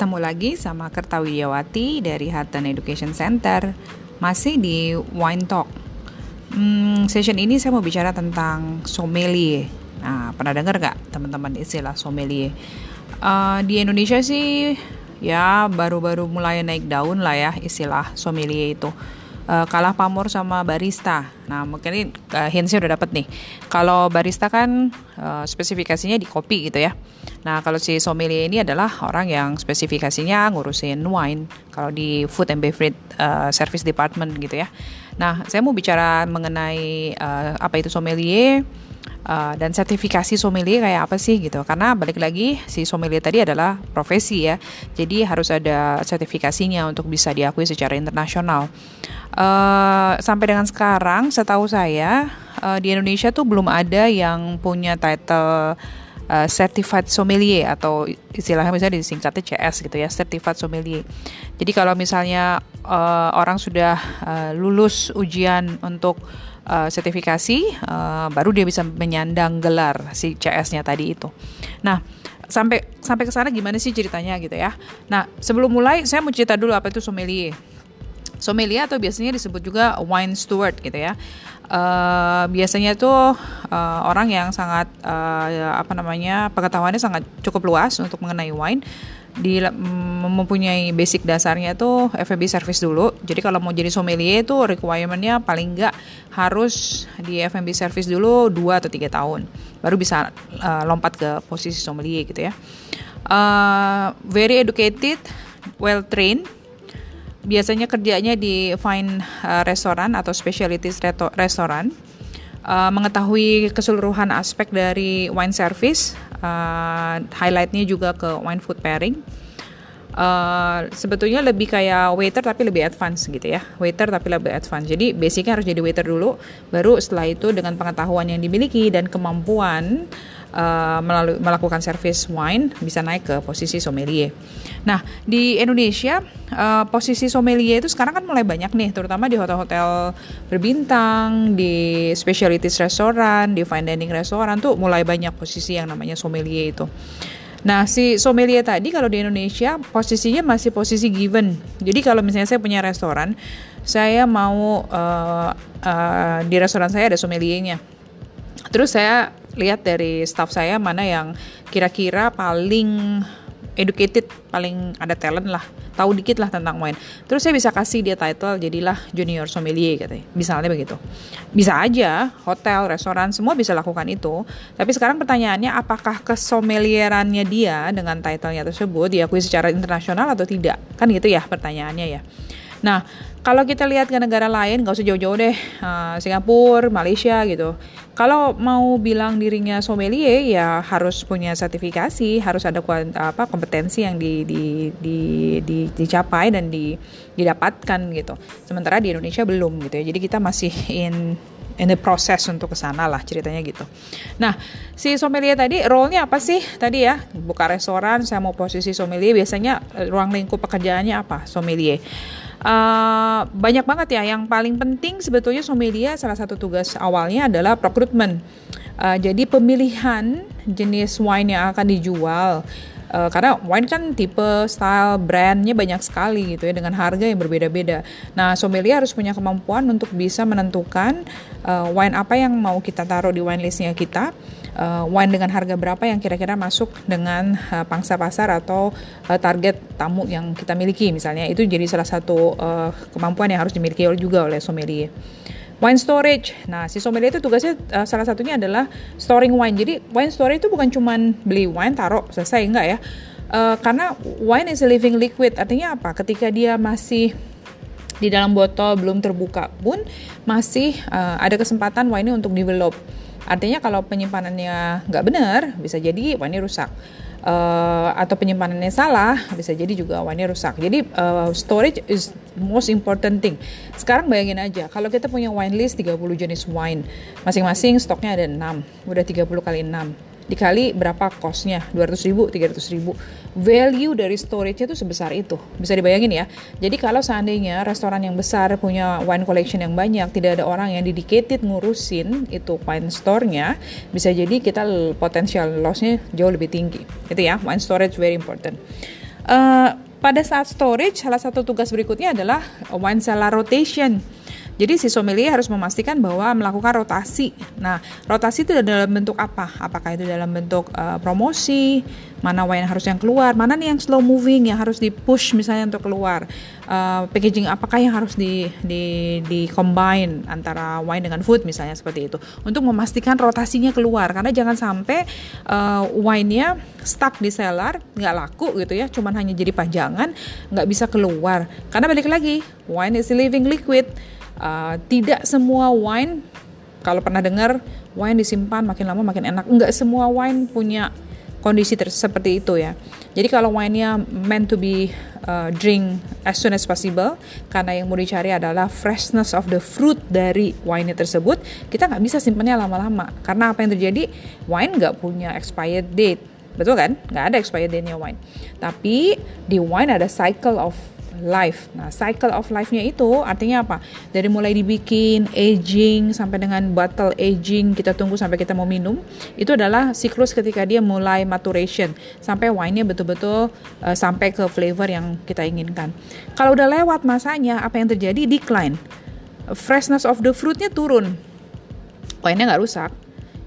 Ketemu lagi sama Kerta Widiawati dari Hutton Education Center. Masih di Wine Talk. Hmm, Session ini saya mau bicara tentang sommelier. Nah, pernah dengar gak teman-teman istilah sommelier? Uh, di Indonesia sih ya baru-baru mulai naik daun lah ya istilah sommelier itu uh, kalah pamor sama barista. Nah mungkin uh, hintsnya udah dapet nih. Kalau barista kan uh, spesifikasinya di kopi gitu ya. Nah, kalau si sommelier ini adalah orang yang spesifikasinya ngurusin wine. Kalau di food and beverage uh, service department gitu ya. Nah, saya mau bicara mengenai uh, apa itu sommelier uh, dan sertifikasi sommelier kayak apa sih gitu. Karena balik lagi si sommelier tadi adalah profesi ya. Jadi harus ada sertifikasinya untuk bisa diakui secara internasional. Uh, sampai dengan sekarang, setahu saya uh, di Indonesia tuh belum ada yang punya title uh, certified sommelier atau istilahnya misalnya disingkatnya CS gitu ya certified sommelier. Jadi kalau misalnya uh, orang sudah uh, lulus ujian untuk sertifikasi uh, baru dia bisa menyandang gelar si CS-nya tadi itu. Nah, sampai sampai ke sana gimana sih ceritanya gitu ya. Nah, sebelum mulai saya mau cerita dulu apa itu sommelier. Sommelier atau biasanya disebut juga wine steward gitu ya uh, biasanya tuh uh, orang yang sangat uh, apa namanya pengetahuannya sangat cukup luas untuk mengenai wine di mempunyai basic dasarnya tuh F&B service dulu. Jadi kalau mau jadi sommelier itu requirementnya paling enggak harus di F&B service dulu 2 atau tiga tahun. Baru bisa uh, lompat ke posisi sommelier gitu ya. Uh, very educated, well trained biasanya kerjanya di fine uh, restoran atau specialties restoran uh, mengetahui keseluruhan aspek dari wine service uh, highlightnya juga ke wine food pairing uh, sebetulnya lebih kayak waiter tapi lebih advance gitu ya waiter tapi lebih advance jadi basicnya harus jadi waiter dulu baru setelah itu dengan pengetahuan yang dimiliki dan kemampuan uh, melalui melakukan service wine bisa naik ke posisi sommelier. Nah di Indonesia uh, posisi sommelier itu sekarang kan mulai banyak nih, terutama di hotel-hotel berbintang, di specialties restoran, di fine dining restoran tuh mulai banyak posisi yang namanya sommelier itu. Nah, si sommelier tadi kalau di Indonesia posisinya masih posisi given. Jadi kalau misalnya saya punya restoran, saya mau uh, uh, di restoran saya ada sommeliernya. Terus saya lihat dari staff saya mana yang kira-kira paling educated, paling ada talent lah, tahu dikit lah tentang wine. Terus saya bisa kasih dia title jadilah junior sommelier katanya. Misalnya begitu. Bisa aja hotel, restoran semua bisa lakukan itu. Tapi sekarang pertanyaannya apakah kesommelierannya dia dengan titlenya tersebut diakui secara internasional atau tidak? Kan gitu ya pertanyaannya ya. Nah, kalau kita lihat ke negara lain, nggak usah jauh-jauh deh, uh, Singapura, Malaysia gitu. Kalau mau bilang dirinya sommelier, ya harus punya sertifikasi, harus ada apa kompetensi yang di, di, di, di, dicapai dan di, didapatkan gitu. Sementara di Indonesia belum gitu ya. Jadi kita masih in in the process untuk ke sana lah ceritanya gitu. Nah, si sommelier tadi role-nya apa sih? Tadi ya, buka restoran, saya mau posisi sommelier, biasanya eh, ruang lingkup pekerjaannya apa? Sommelier. Uh, banyak banget ya. Yang paling penting sebetulnya sommelier salah satu tugas awalnya adalah procurement. Uh, jadi pemilihan jenis wine yang akan dijual. Uh, karena wine kan tipe, style, brandnya banyak sekali gitu ya dengan harga yang berbeda-beda. Nah, sommelier harus punya kemampuan untuk bisa menentukan uh, wine apa yang mau kita taruh di wine listnya kita uh, wine dengan harga berapa yang kira-kira masuk dengan uh, pangsa pasar atau uh, target tamu yang kita miliki misalnya itu jadi salah satu uh, kemampuan yang harus dimiliki juga oleh sommelier. Wine storage. Nah, si sommelier itu tugasnya uh, salah satunya adalah storing wine. Jadi wine storage itu bukan cuma beli wine taruh selesai enggak ya. Uh, karena wine is a living liquid. Artinya apa? Ketika dia masih di dalam botol belum terbuka pun masih uh, ada kesempatan wine ini untuk develop. Artinya kalau penyimpanannya nggak benar, bisa jadi wine rusak. Uh, atau penyimpanannya salah, bisa jadi juga wine rusak. Jadi uh, storage is most important thing. Sekarang bayangin aja, kalau kita punya wine list 30 jenis wine, masing-masing stoknya ada 6, udah 30 kali 6 dikali berapa costnya? 200 ribu 300 ribu. Value dari storage-nya itu sebesar itu. Bisa dibayangin ya. Jadi kalau seandainya restoran yang besar punya wine collection yang banyak tidak ada orang yang dedicated ngurusin itu wine store-nya bisa jadi kita potensial loss-nya jauh lebih tinggi. Itu ya wine storage very important. Uh, pada saat storage, salah satu tugas berikutnya adalah wine cellar rotation. Jadi si sommelier harus memastikan bahwa melakukan rotasi. Nah, rotasi itu dalam bentuk apa? Apakah itu dalam bentuk uh, promosi, mana wine harus yang keluar, mana nih yang slow moving yang harus di push misalnya untuk keluar. Uh, packaging apakah yang harus di di di combine antara wine dengan food misalnya seperti itu. Untuk memastikan rotasinya keluar karena jangan sampai uh, wine-nya stuck di cellar, nggak laku gitu ya, cuman hanya jadi pajangan, nggak bisa keluar. Karena balik lagi, wine is living liquid uh, tidak semua wine kalau pernah dengar wine disimpan makin lama makin enak. Enggak semua wine punya kondisi seperti itu ya. Jadi kalau wine-nya meant to be uh, drink as soon as possible karena yang mau dicari adalah freshness of the fruit dari wine tersebut kita nggak bisa simpannya lama-lama. Karena apa yang terjadi? Wine nggak punya expired date. Betul kan? Nggak ada expired date-nya wine. Tapi di wine ada cycle of life. Nah, cycle of life-nya itu artinya apa? Dari mulai dibikin, aging, sampai dengan bottle aging, kita tunggu sampai kita mau minum, itu adalah siklus ketika dia mulai maturation, sampai wine-nya betul-betul uh, sampai ke flavor yang kita inginkan. Kalau udah lewat masanya, apa yang terjadi? Decline. Freshness of the fruit-nya turun. Wine-nya nggak rusak,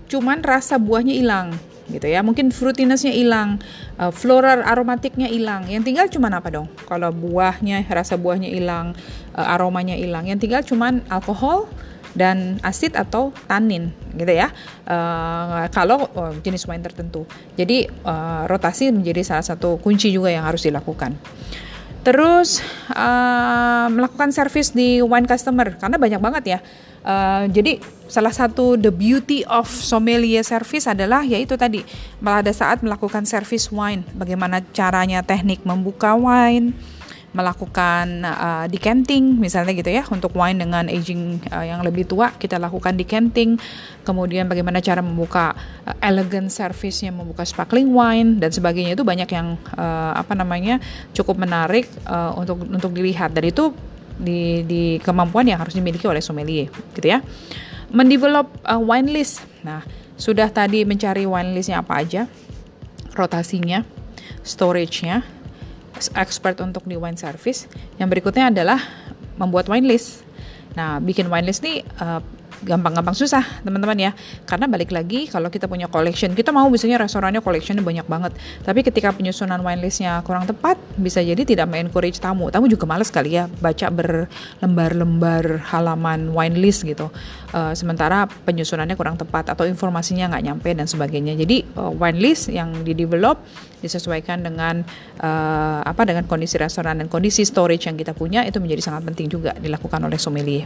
cuman rasa buahnya hilang gitu ya. Mungkin fruitinessnya hilang uh, floral aromatiknya hilang. Yang tinggal cuma apa dong? Kalau buahnya rasa buahnya hilang uh, aromanya hilang. Yang tinggal cuma alkohol dan asid atau tanin gitu ya. Uh, kalau uh, jenis wine tertentu. Jadi uh, rotasi menjadi salah satu kunci juga yang harus dilakukan. Terus uh, melakukan service di wine customer karena banyak banget ya. Uh, jadi salah satu the beauty of sommelier service adalah yaitu tadi pada saat melakukan service wine, bagaimana caranya teknik membuka wine, melakukan uh, decanting misalnya gitu ya untuk wine dengan aging uh, yang lebih tua kita lakukan decanting. Kemudian bagaimana cara membuka uh, elegant service-nya membuka sparkling wine dan sebagainya. Itu banyak yang uh, apa namanya cukup menarik uh, untuk untuk dilihat. Dan itu di di kemampuan yang harus dimiliki oleh sommelier gitu ya mendevelop uh, wine list nah sudah tadi mencari wine listnya apa aja rotasinya storage-nya expert untuk di wine service. Yang berikutnya adalah membuat wine list. Nah, bikin wine list nih uh, gampang-gampang susah teman-teman ya. Karena balik lagi kalau kita punya collection kita mau misalnya restorannya collectionnya banyak banget. Tapi ketika penyusunan wine listnya kurang tepat bisa jadi tidak encourage tamu. Tamu juga males kali ya baca berlembar-lembar halaman wine list gitu. Uh, sementara penyusunannya kurang tepat atau informasinya nggak nyampe dan sebagainya. Jadi uh, wine list yang di develop disesuaikan dengan uh, apa dengan kondisi restoran dan kondisi storage yang kita punya itu menjadi sangat penting juga dilakukan oleh sommelier.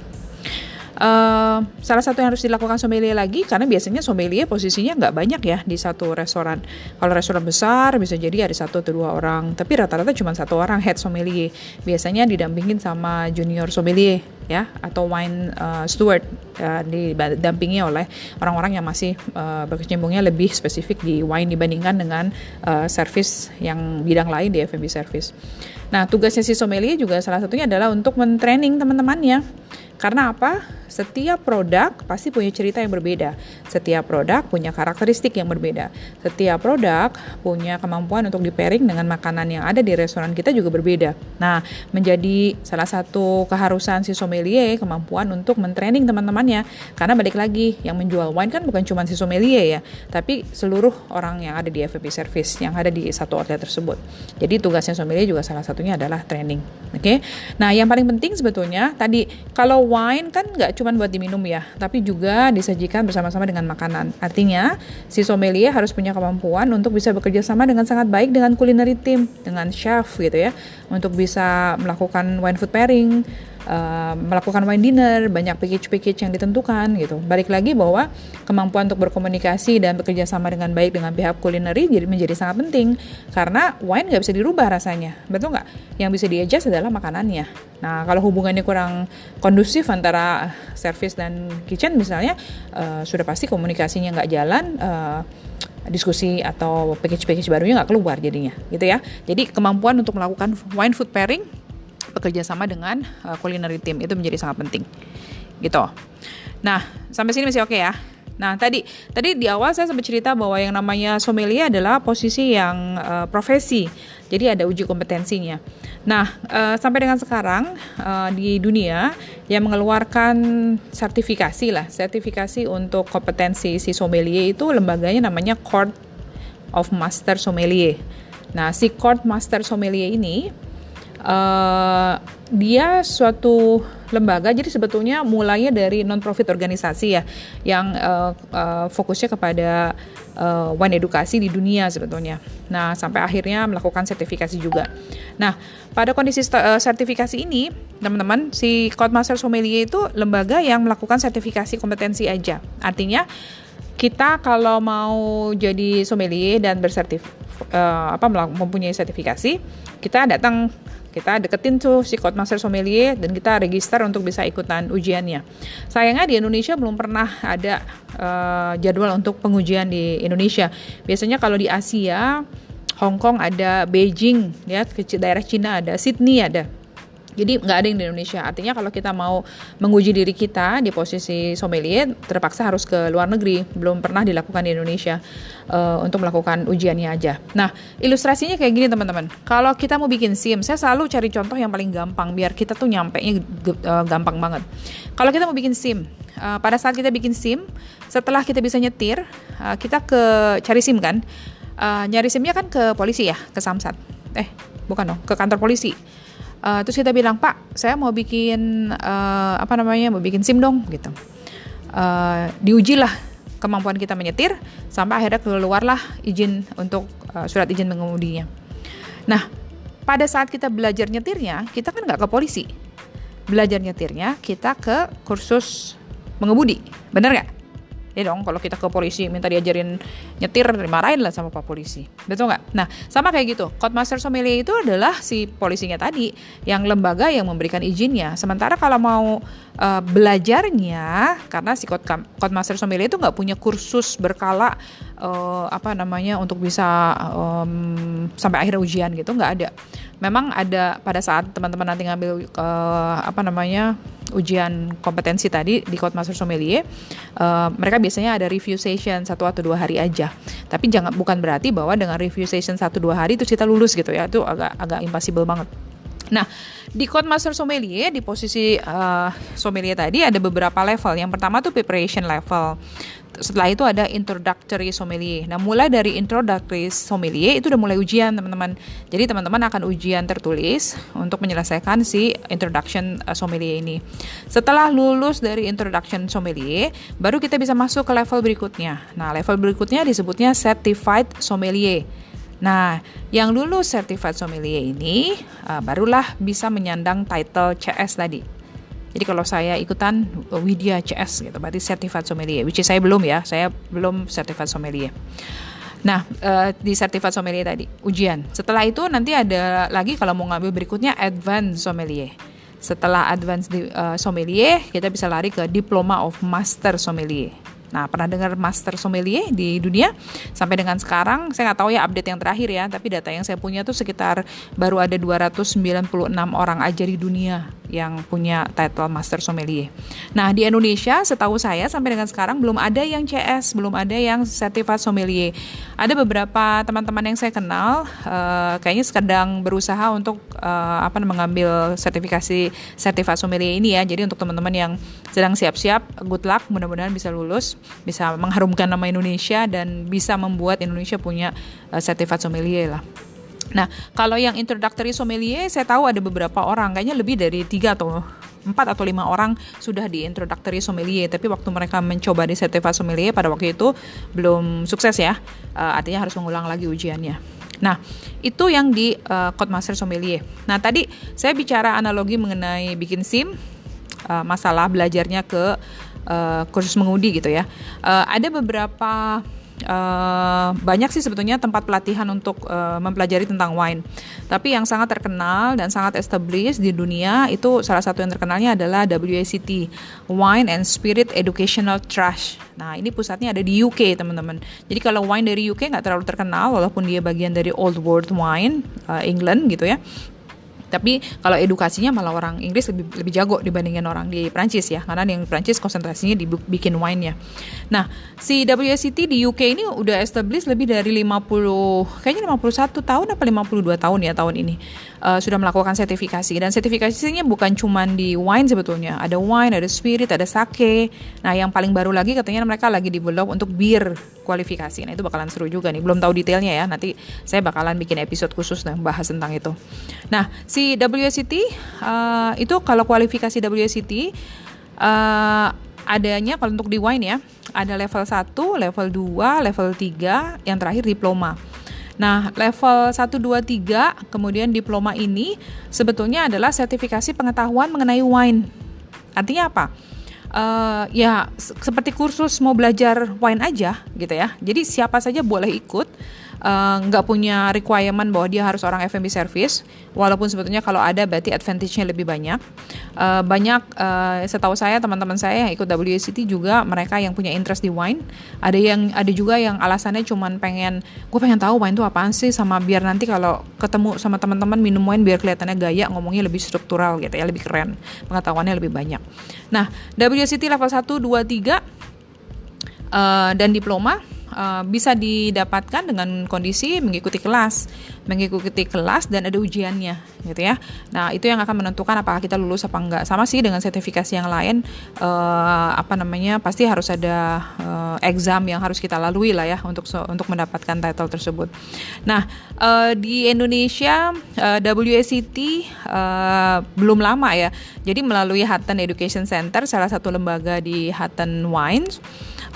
Uh, salah satu yang harus dilakukan sommelier lagi karena biasanya sommelier posisinya nggak banyak ya di satu restoran. Kalau restoran besar bisa jadi ada satu atau dua orang, tapi rata-rata cuma satu orang head sommelier. Biasanya didampingin sama junior sommelier ya atau wine uh, steward uh, didampingi oleh orang-orang yang masih uh, berkecimpungnya lebih spesifik di wine dibandingkan dengan uh, service yang bidang lain di F&B service. Nah, tugasnya si sommelier juga salah satunya adalah untuk mentraining teman-temannya karena apa? Setiap produk pasti punya cerita yang berbeda. Setiap produk punya karakteristik yang berbeda. Setiap produk punya kemampuan untuk di pairing dengan makanan yang ada di restoran kita juga berbeda. Nah, menjadi salah satu keharusan si sommelier kemampuan untuk mentraining teman-temannya. Karena balik lagi, yang menjual wine kan bukan cuma si sommelier ya, tapi seluruh orang yang ada di FVP service yang ada di satu outlet tersebut. Jadi tugasnya sommelier juga salah satunya adalah training. Oke. Okay? Nah, yang paling penting sebetulnya tadi kalau wine kan nggak cuma buat diminum ya, tapi juga disajikan bersama-sama dengan makanan. Artinya, si sommelier harus punya kemampuan untuk bisa bekerja sama dengan sangat baik dengan culinary team, dengan chef gitu ya, untuk bisa melakukan wine food pairing, uh, melakukan wine dinner, banyak package-package yang ditentukan gitu. Balik lagi bahwa kemampuan untuk berkomunikasi dan bekerja sama dengan baik dengan pihak culinary jadi menjadi sangat penting karena wine nggak bisa dirubah rasanya, betul nggak? Yang bisa diadjust adalah makanannya. Nah kalau hubungannya kurang kondusif antara service dan kitchen misalnya, uh, sudah pasti komunikasinya nggak jalan. Uh, diskusi atau package-package barunya nggak keluar jadinya gitu ya jadi kemampuan untuk melakukan wine food pairing bekerja sama dengan uh, culinary team itu menjadi sangat penting gitu nah sampai sini masih oke okay ya Nah, tadi tadi di awal saya sempat cerita bahwa yang namanya sommelier adalah posisi yang uh, profesi Jadi ada uji kompetensinya. Nah, uh, sampai dengan sekarang uh, di dunia yang mengeluarkan sertifikasi lah, sertifikasi untuk kompetensi si sommelier itu lembaganya namanya Court of Master Sommelier. Nah, si Court Master Sommelier ini uh, dia suatu lembaga jadi sebetulnya mulainya dari non profit organisasi ya yang uh, uh, fokusnya kepada uh, wine edukasi di dunia sebetulnya. Nah, sampai akhirnya melakukan sertifikasi juga. Nah, pada kondisi uh, sertifikasi ini, teman-teman, si Master Sommelier itu lembaga yang melakukan sertifikasi kompetensi aja. Artinya kita kalau mau jadi sommelier dan bersertif uh, apa mempunyai sertifikasi, kita datang kita deketin tuh si Code Master Sommelier dan kita register untuk bisa ikutan ujiannya. Sayangnya di Indonesia belum pernah ada uh, jadwal untuk pengujian di Indonesia. Biasanya kalau di Asia, Hong Kong ada Beijing, ya daerah Cina ada Sydney ada. Jadi nggak ada yang di Indonesia. Artinya kalau kita mau menguji diri kita di posisi sommelier, terpaksa harus ke luar negeri. Belum pernah dilakukan di Indonesia uh, untuk melakukan ujiannya aja. Nah, ilustrasinya kayak gini teman-teman. Kalau kita mau bikin SIM, saya selalu cari contoh yang paling gampang biar kita tuh nyampe nya uh, gampang banget. Kalau kita mau bikin SIM, uh, pada saat kita bikin SIM, setelah kita bisa nyetir, uh, kita ke cari SIM kan. Uh, nyari SIMnya kan ke polisi ya, ke Samsat. Eh, bukan dong, ke kantor polisi Uh, terus kita bilang Pak, saya mau bikin uh, apa namanya, mau bikin sim dong gitu. Uh, diujilah kemampuan kita menyetir sampai akhirnya keluarlah izin untuk uh, surat izin mengemudinya. Nah, pada saat kita belajar nyetirnya, kita kan nggak ke polisi. Belajar nyetirnya kita ke kursus mengemudi, benar nggak? Ya dong kalau kita ke polisi minta diajarin nyetir dimarahin lah sama pak polisi. Betul nggak? Nah sama kayak gitu. Code master sommelier itu adalah si polisinya tadi yang lembaga yang memberikan izinnya. Sementara kalau mau uh, belajarnya karena si code, code master sommelier itu nggak punya kursus berkala uh, apa namanya untuk bisa um, sampai akhir ujian gitu nggak ada memang ada pada saat teman-teman nanti ngambil uh, apa namanya ujian kompetensi tadi di Code Master Sommelier, uh, mereka biasanya ada review session satu atau dua hari aja. Tapi jangan bukan berarti bahwa dengan review session satu dua hari itu kita lulus gitu ya, itu agak agak impossible banget. Nah, di Code Master Sommelier di posisi uh, sommelier tadi ada beberapa level. Yang pertama tuh preparation level setelah itu ada introductory sommelier. Nah, mulai dari introductory sommelier itu udah mulai ujian, teman-teman. Jadi, teman-teman akan ujian tertulis untuk menyelesaikan si introduction uh, sommelier ini. Setelah lulus dari introduction sommelier, baru kita bisa masuk ke level berikutnya. Nah, level berikutnya disebutnya certified sommelier. Nah, yang lulus certified sommelier ini uh, barulah bisa menyandang title CS tadi. Jadi kalau saya ikutan Widya CS gitu, berarti certified sommelier. Which is saya belum ya, saya belum certified sommelier. Nah, uh, di certified sommelier tadi ujian. Setelah itu nanti ada lagi kalau mau ngambil berikutnya advanced sommelier. Setelah advanced di, uh, sommelier, kita bisa lari ke diploma of master sommelier. Nah, pernah dengar master sommelier di dunia? Sampai dengan sekarang, saya nggak tahu ya update yang terakhir ya, tapi data yang saya punya tuh sekitar baru ada 296 orang aja di dunia yang punya title master sommelier. Nah, di Indonesia setahu saya sampai dengan sekarang belum ada yang CS, belum ada yang certified sommelier. Ada beberapa teman-teman yang saya kenal uh, kayaknya sedang berusaha untuk uh, apa mengambil sertifikasi certified sommelier ini ya. Jadi untuk teman-teman yang sedang siap-siap, good luck, mudah-mudahan bisa lulus, bisa mengharumkan nama Indonesia dan bisa membuat Indonesia punya uh, certified sommelier lah. Nah, kalau yang introductory sommelier, saya tahu ada beberapa orang, kayaknya lebih dari tiga atau empat atau lima orang sudah di introductory sommelier, tapi waktu mereka mencoba di certified sommelier pada waktu itu belum sukses ya, uh, artinya harus mengulang lagi ujiannya. Nah, itu yang di uh, Code Master Sommelier. Nah, tadi saya bicara analogi mengenai bikin SIM, uh, masalah belajarnya ke uh, kursus mengundi gitu ya. Uh, ada beberapa uh, banyak sih sebetulnya tempat pelatihan untuk uh, mempelajari tentang wine. Tapi yang sangat terkenal dan sangat established di dunia itu salah satu yang terkenalnya adalah WACT, Wine and Spirit Educational Trust. Nah ini pusatnya ada di UK teman-teman. Jadi kalau wine dari UK nggak terlalu terkenal walaupun dia bagian dari Old World Wine uh, England gitu ya Tapi kalau edukasinya malah orang Inggris lebih lebih jago dibandingin orang di Prancis ya, karena yang Prancis konsentrasinya dibikin wine ya. Nah, si WSET di UK ini udah established lebih dari 50 kayaknya 51 tahun apa 52 tahun ya tahun ini. Uh, sudah melakukan sertifikasi dan sertifikasinya bukan cuma di wine sebetulnya. Ada wine, ada spirit, ada sake. Nah, yang paling baru lagi katanya mereka lagi develop untuk beer kualifikasi. Nah, itu bakalan seru juga nih. Belum tahu detailnya ya. Nanti saya bakalan bikin episode khusus dan bahas tentang itu. Nah, WSET uh, itu kalau kualifikasi WSET uh, adanya kalau untuk di wine ya, ada level 1, level 2, level 3, yang terakhir diploma. Nah, level 1 2 3 kemudian diploma ini sebetulnya adalah sertifikasi pengetahuan mengenai wine. Artinya apa? Uh, ya seperti kursus mau belajar wine aja gitu ya. Jadi siapa saja boleh ikut Eh, nggak uh, punya requirement bahwa dia harus orang F&B service. Walaupun sebetulnya kalau ada berarti advantage-nya lebih banyak. Uh, banyak uh, setahu saya teman-teman saya yang ikut WCT juga mereka yang punya interest di wine. Ada yang ada juga yang alasannya cuman pengen gue pengen tahu wine itu apaan sih? Sama biar nanti kalau ketemu sama teman-teman minum wine biar kelihatannya gaya ngomongnya lebih struktural gitu ya lebih keren. Pengetahuannya lebih banyak. Nah WCT level 1 2 3 uh, dan diploma uh, bisa didapatkan dengan kondisi mengikuti kelas, mengikuti kelas dan ada ujiannya, gitu ya. Nah itu yang akan menentukan apakah kita lulus apa enggak. Sama sih dengan sertifikasi yang lain, uh, apa namanya pasti harus ada uh, exam yang harus kita lalui lah ya untuk untuk mendapatkan title tersebut. Nah uh, di Indonesia uh, uh, belum lama ya, jadi melalui Hutton Education Center, salah satu lembaga di Hutton Wines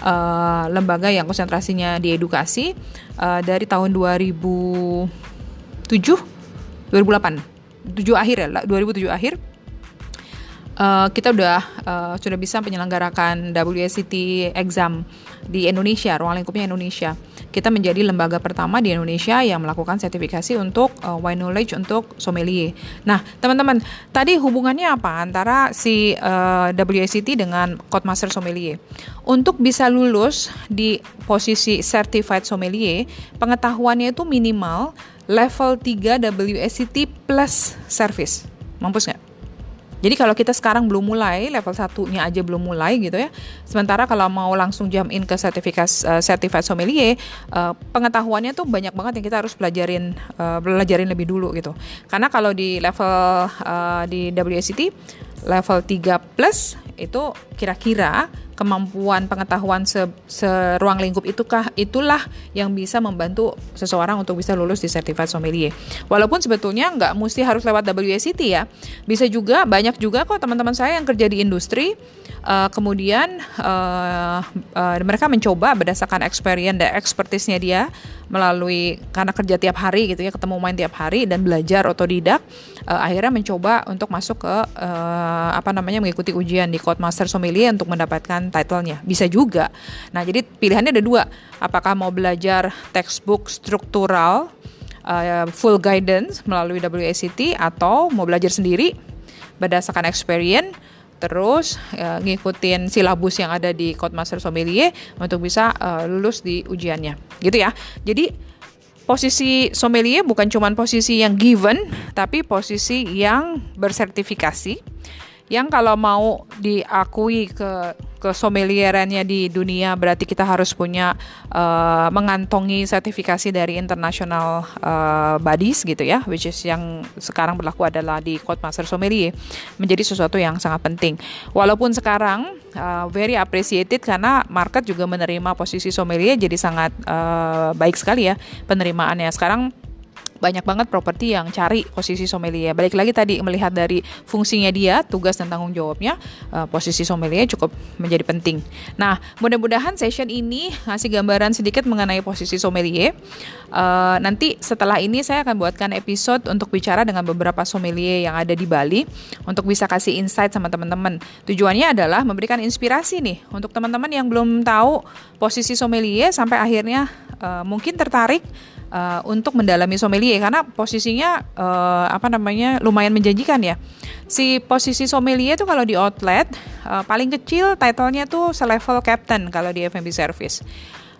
uh, lembaga yang konsentrasinya di edukasi uh, dari tahun 2007 2008 7 akhir ya 2007 akhir uh, kita udah uh, sudah bisa menyelenggarakan WSCT exam di Indonesia ruang lingkupnya Indonesia kita menjadi lembaga pertama di Indonesia yang melakukan sertifikasi untuk uh, wine knowledge untuk sommelier. Nah, teman-teman, tadi hubungannya apa antara si uh, WSET dengan Code Master Sommelier? Untuk bisa lulus di posisi Certified Sommelier, pengetahuannya itu minimal level 3 WSET plus service. Mampus nggak? Jadi kalau kita sekarang belum mulai, level satunya aja belum mulai gitu ya. Sementara kalau mau langsung jump in ke sertifikat uh, certified sommelier, uh, pengetahuannya tuh banyak banget yang kita harus pelajarin uh, belajarin lebih dulu gitu. Karena kalau di level uh, di WSCT level 3 plus itu kira-kira kemampuan pengetahuan se seruang lingkup itukah itulah yang bisa membantu seseorang untuk bisa lulus di Certified Sommelier. Walaupun sebetulnya nggak mesti harus lewat WSET ya, bisa juga banyak juga kok teman-teman saya yang kerja di industri, uh, kemudian uh, uh, mereka mencoba berdasarkan experience dan expertise-nya dia melalui karena kerja tiap hari gitu ya ketemu main tiap hari dan belajar otodidak uh, akhirnya mencoba untuk masuk ke uh, apa namanya mengikuti ujian di Code Master Sommelier untuk mendapatkan titlenya. Bisa juga. Nah jadi pilihannya ada dua. Apakah mau belajar textbook struktural uh, full guidance melalui WSET atau mau belajar sendiri berdasarkan experience terus uh, ngikutin silabus yang ada di Code Master Sommelier untuk bisa uh, lulus di ujiannya. Gitu ya. Jadi posisi sommelier bukan cuma posisi yang given tapi posisi yang bersertifikasi yang kalau mau diakui ke sommelierannya di dunia berarti kita harus punya uh, mengantongi sertifikasi dari international uh, bodies gitu ya which is yang sekarang berlaku adalah di Code Master Sommelier menjadi sesuatu yang sangat penting. Walaupun sekarang uh, very appreciated karena market juga menerima posisi sommelier jadi sangat uh, baik sekali ya penerimaannya. Sekarang banyak banget properti yang cari posisi sommelier. Balik lagi tadi melihat dari fungsinya dia, tugas dan tanggung jawabnya, uh, posisi sommelier cukup menjadi penting. Nah, mudah-mudahan session ini ngasih gambaran sedikit mengenai posisi sommelier. Uh, nanti setelah ini saya akan buatkan episode untuk bicara dengan beberapa sommelier yang ada di Bali untuk bisa kasih insight sama teman-teman. Tujuannya adalah memberikan inspirasi nih untuk teman-teman yang belum tahu posisi sommelier sampai akhirnya uh, mungkin tertarik uh, untuk mendalami sommelier karena posisinya uh, apa namanya lumayan menjanjikan ya. Si posisi sommelier itu kalau di outlet uh, paling kecil titlenya tuh selevel captain kalau di F&B service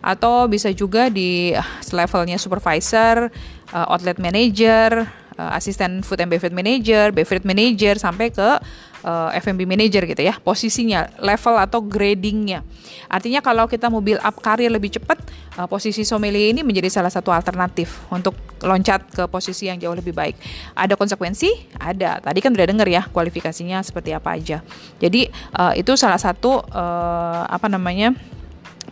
atau bisa juga di levelnya supervisor, uh, outlet manager, uh, asisten food and beverage manager, beverage manager sampai ke uh, F&B manager gitu ya. Posisinya, level atau gradingnya. Artinya kalau kita mau build up karir lebih cepat, uh, posisi sommelier ini menjadi salah satu alternatif untuk loncat ke posisi yang jauh lebih baik. Ada konsekuensi? Ada. Tadi kan udah denger ya kualifikasinya seperti apa aja. Jadi uh, itu salah satu uh, apa namanya?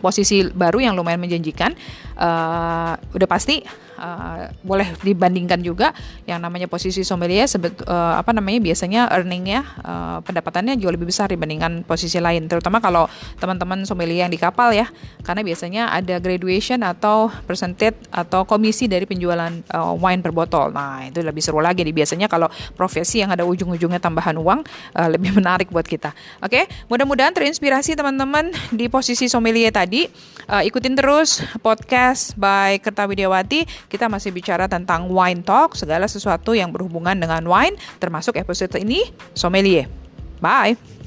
posisi baru yang lumayan menjanjikan uh, udah pasti uh, boleh dibandingkan juga yang namanya posisi sommelier sebet, uh, apa namanya biasanya earningnya uh, pendapatannya jauh lebih besar dibandingkan posisi lain terutama kalau teman-teman sommelier yang di kapal ya. Karena biasanya ada graduation atau percentage atau komisi dari penjualan uh, wine per botol. Nah itu lebih seru lagi nih. Biasanya kalau profesi yang ada ujung-ujungnya tambahan uang uh, lebih menarik buat kita. Oke okay? mudah-mudahan terinspirasi teman-teman di posisi sommelier tadi. Uh, ikutin terus podcast by Kertawidiawati kita masih bicara tentang wine talk, segala sesuatu yang berhubungan dengan wine, termasuk episode ini sommelier. Bye.